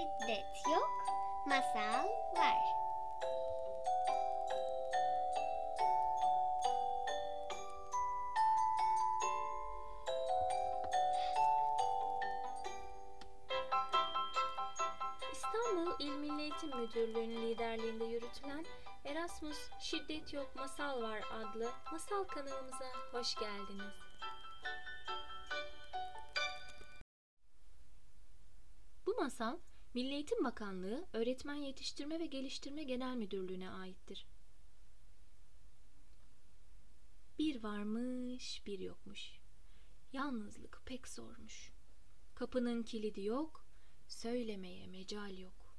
Şiddet yok, masal var. İstanbul İl Milli Eğitim Müdürlüğü'nün liderliğinde yürütülen Erasmus Şiddet Yok Masal Var adlı masal kanalımıza hoş geldiniz. Bu masal Milli Eğitim Bakanlığı Öğretmen Yetiştirme ve Geliştirme Genel Müdürlüğü'ne aittir. Bir varmış, bir yokmuş. Yalnızlık pek zormuş. Kapının kilidi yok, söylemeye mecal yok.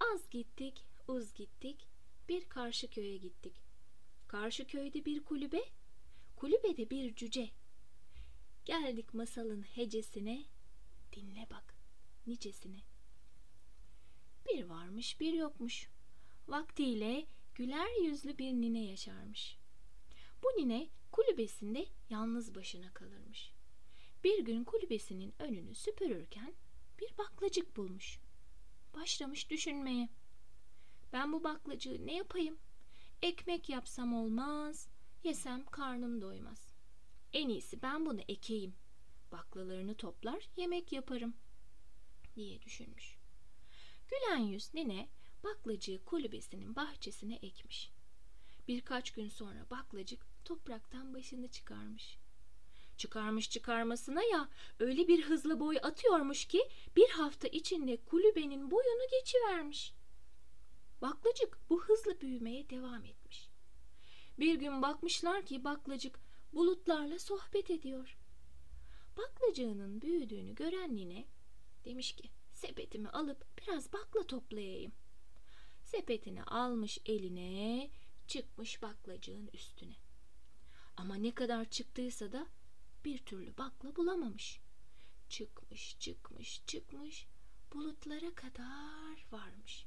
Az gittik, uz gittik, bir karşı köye gittik. Karşı köyde bir kulübe, kulübede bir cüce. Geldik masalın hecesine, dinle bak nicesine. Bir varmış bir yokmuş. Vaktiyle güler yüzlü bir nine yaşarmış. Bu nine kulübesinde yalnız başına kalırmış. Bir gün kulübesinin önünü süpürürken bir baklacık bulmuş. Başlamış düşünmeye. Ben bu baklacığı ne yapayım? Ekmek yapsam olmaz, yesem karnım doymaz. En iyisi ben bunu ekeyim. Baklalarını toplar, yemek yaparım diye düşünmüş. Gülen yüz nine baklacığı kulübesinin bahçesine ekmiş. Birkaç gün sonra baklacık topraktan başını çıkarmış. Çıkarmış çıkarmasına ya öyle bir hızlı boy atıyormuş ki bir hafta içinde kulübenin boyunu geçivermiş. Baklacık bu hızlı büyümeye devam etmiş. Bir gün bakmışlar ki baklacık bulutlarla sohbet ediyor. Baklacığının büyüdüğünü gören nine demiş ki sepetimi alıp biraz bakla toplayayım. Sepetini almış eline çıkmış baklacığın üstüne. Ama ne kadar çıktıysa da bir türlü bakla bulamamış. Çıkmış, çıkmış, çıkmış, bulutlara kadar varmış.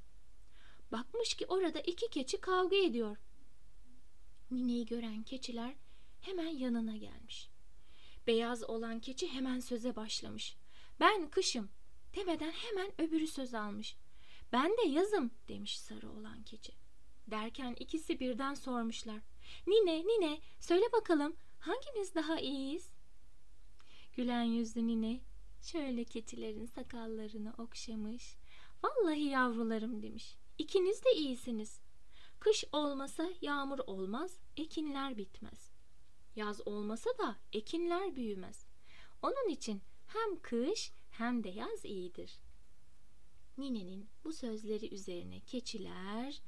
Bakmış ki orada iki keçi kavga ediyor. Nineyi gören keçiler hemen yanına gelmiş. Beyaz olan keçi hemen söze başlamış. Ben kışım demeden hemen öbürü söz almış. Ben de yazım demiş sarı olan keçi. Derken ikisi birden sormuşlar. Nine, nine söyle bakalım hangimiz daha iyiyiz? Gülen yüzlü nine şöyle keçilerin sakallarını okşamış. Vallahi yavrularım demiş. İkiniz de iyisiniz. Kış olmasa yağmur olmaz, ekinler bitmez. Yaz olmasa da ekinler büyümez. Onun için hem kış hem de yaz iyidir. Ninenin bu sözleri üzerine keçiler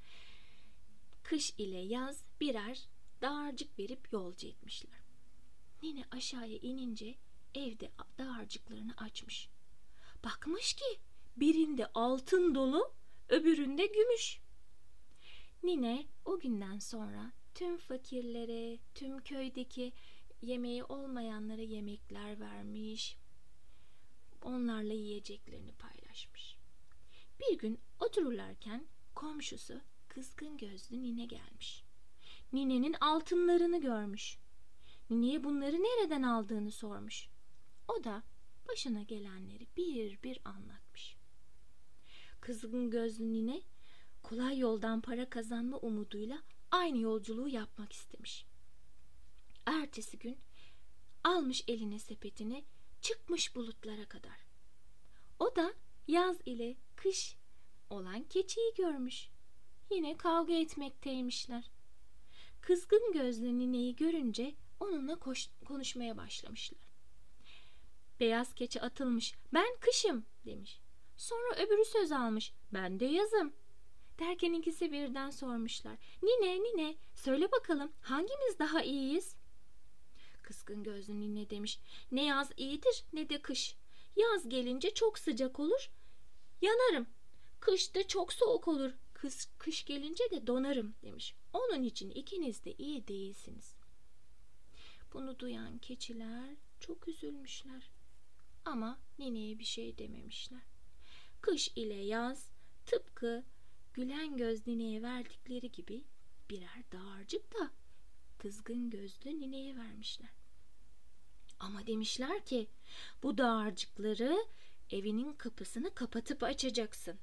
kış ile yaz birer dağarcık verip yolcu etmişler. Nine aşağıya inince evde dağarcıklarını açmış. Bakmış ki birinde altın dolu, öbüründe gümüş. Nine o günden sonra tüm fakirlere, tüm köydeki yemeği olmayanlara yemekler vermiş. Onlarla yiyeceklerini paylaşmış. Bir gün otururlarken komşusu kızgın gözlü nine gelmiş. Ninenin altınlarını görmüş. Nineye bunları nereden aldığını sormuş. O da başına gelenleri bir bir anlatmış. Kızgın gözlü nine kolay yoldan para kazanma umuduyla aynı yolculuğu yapmak istemiş. Ertesi gün almış eline sepetini çıkmış bulutlara kadar. O da yaz ile kış olan keçiyi görmüş. Yine kavga etmekteymişler. Kızgın gözlü nineyi görünce onunla koş, konuşmaya başlamışlar. Beyaz keçi atılmış. Ben kışım demiş. Sonra öbürü söz almış. Ben de yazım. Derken ikisi birden sormuşlar. Nine nine söyle bakalım hangimiz daha iyiyiz? Kızgın gözlü nine demiş. Ne yaz iyidir ne de kış. Yaz gelince çok sıcak olur. Yanarım. Kış da çok soğuk olur. Kış, kış gelince de donarım demiş. Onun için ikiniz de iyi değilsiniz. Bunu duyan keçiler çok üzülmüşler. Ama nineye bir şey dememişler. Kış ile yaz tıpkı gülen göz nineye verdikleri gibi birer dağarcık da kızgın gözlü nineye vermişler. Ama demişler ki bu dağarcıkları evinin kapısını kapatıp açacaksın.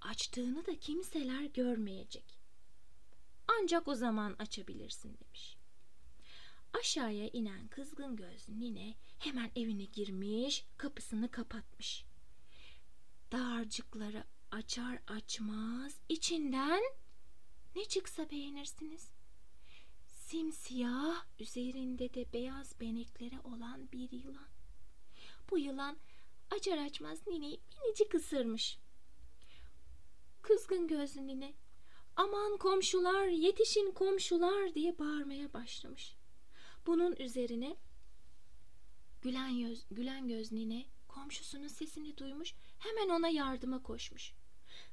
açtığını da kimseler görmeyecek. Ancak o zaman açabilirsin demiş. Aşağıya inen kızgın gözlü nine hemen evine girmiş, kapısını kapatmış. Dağarcıkları açar açmaz içinden ne çıksa beğenirsiniz. Simsiyah, üzerinde de beyaz benekleri olan bir yılan. Bu yılan açar açmaz nineyi minicik ısırmış. Kızgın gözlü nine aman komşular yetişin komşular diye bağırmaya başlamış. Bunun üzerine gülen, yüz, gülen göz nine komşusunun sesini duymuş hemen ona yardıma koşmuş.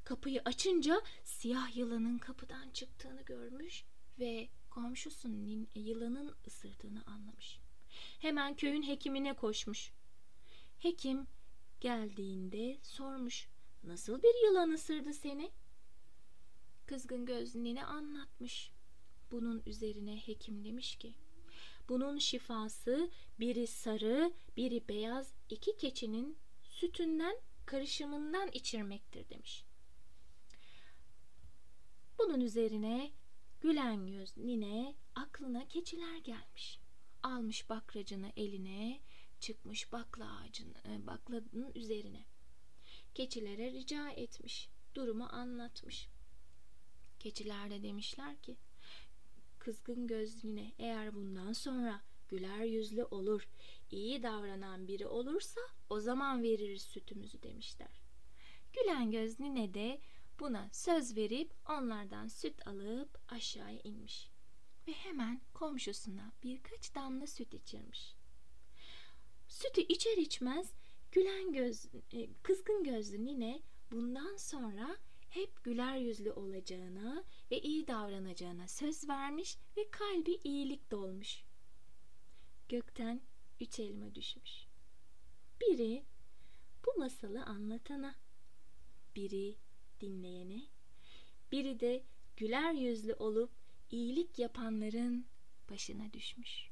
Kapıyı açınca siyah yılanın kapıdan çıktığını görmüş ve komşusunun yılanın ısırdığını anlamış. Hemen köyün hekimine koşmuş. Hekim geldiğinde sormuş. Nasıl bir yılan ısırdı seni? Kızgın nine anlatmış. Bunun üzerine hekim demiş ki bunun şifası biri sarı, biri beyaz iki keçinin sütünden karışımından içirmektir demiş. Bunun üzerine gülen göz nine aklına keçiler gelmiş. Almış bakracını eline, çıkmış bakla ağacının, baklanın üzerine. Keçilere rica etmiş, durumu anlatmış. Keçiler de demişler ki, kızgın gözlüne eğer bundan sonra güler yüzlü olur, iyi davranan biri olursa o zaman veririz sütümüzü demişler. Gülen gözlüne de buna söz verip onlardan süt alıp aşağıya inmiş ve hemen komşusuna birkaç damla süt içirmiş. Sütü içer içmez gülen göz, e, kızgın gözlü nine bundan sonra hep güler yüzlü olacağına ve iyi davranacağına söz vermiş ve kalbi iyilik dolmuş. Gökten üç elma düşmüş. Biri bu masalı anlatana, biri dinleyene, biri de güler yüzlü olup iyilik yapanların başına düşmüş.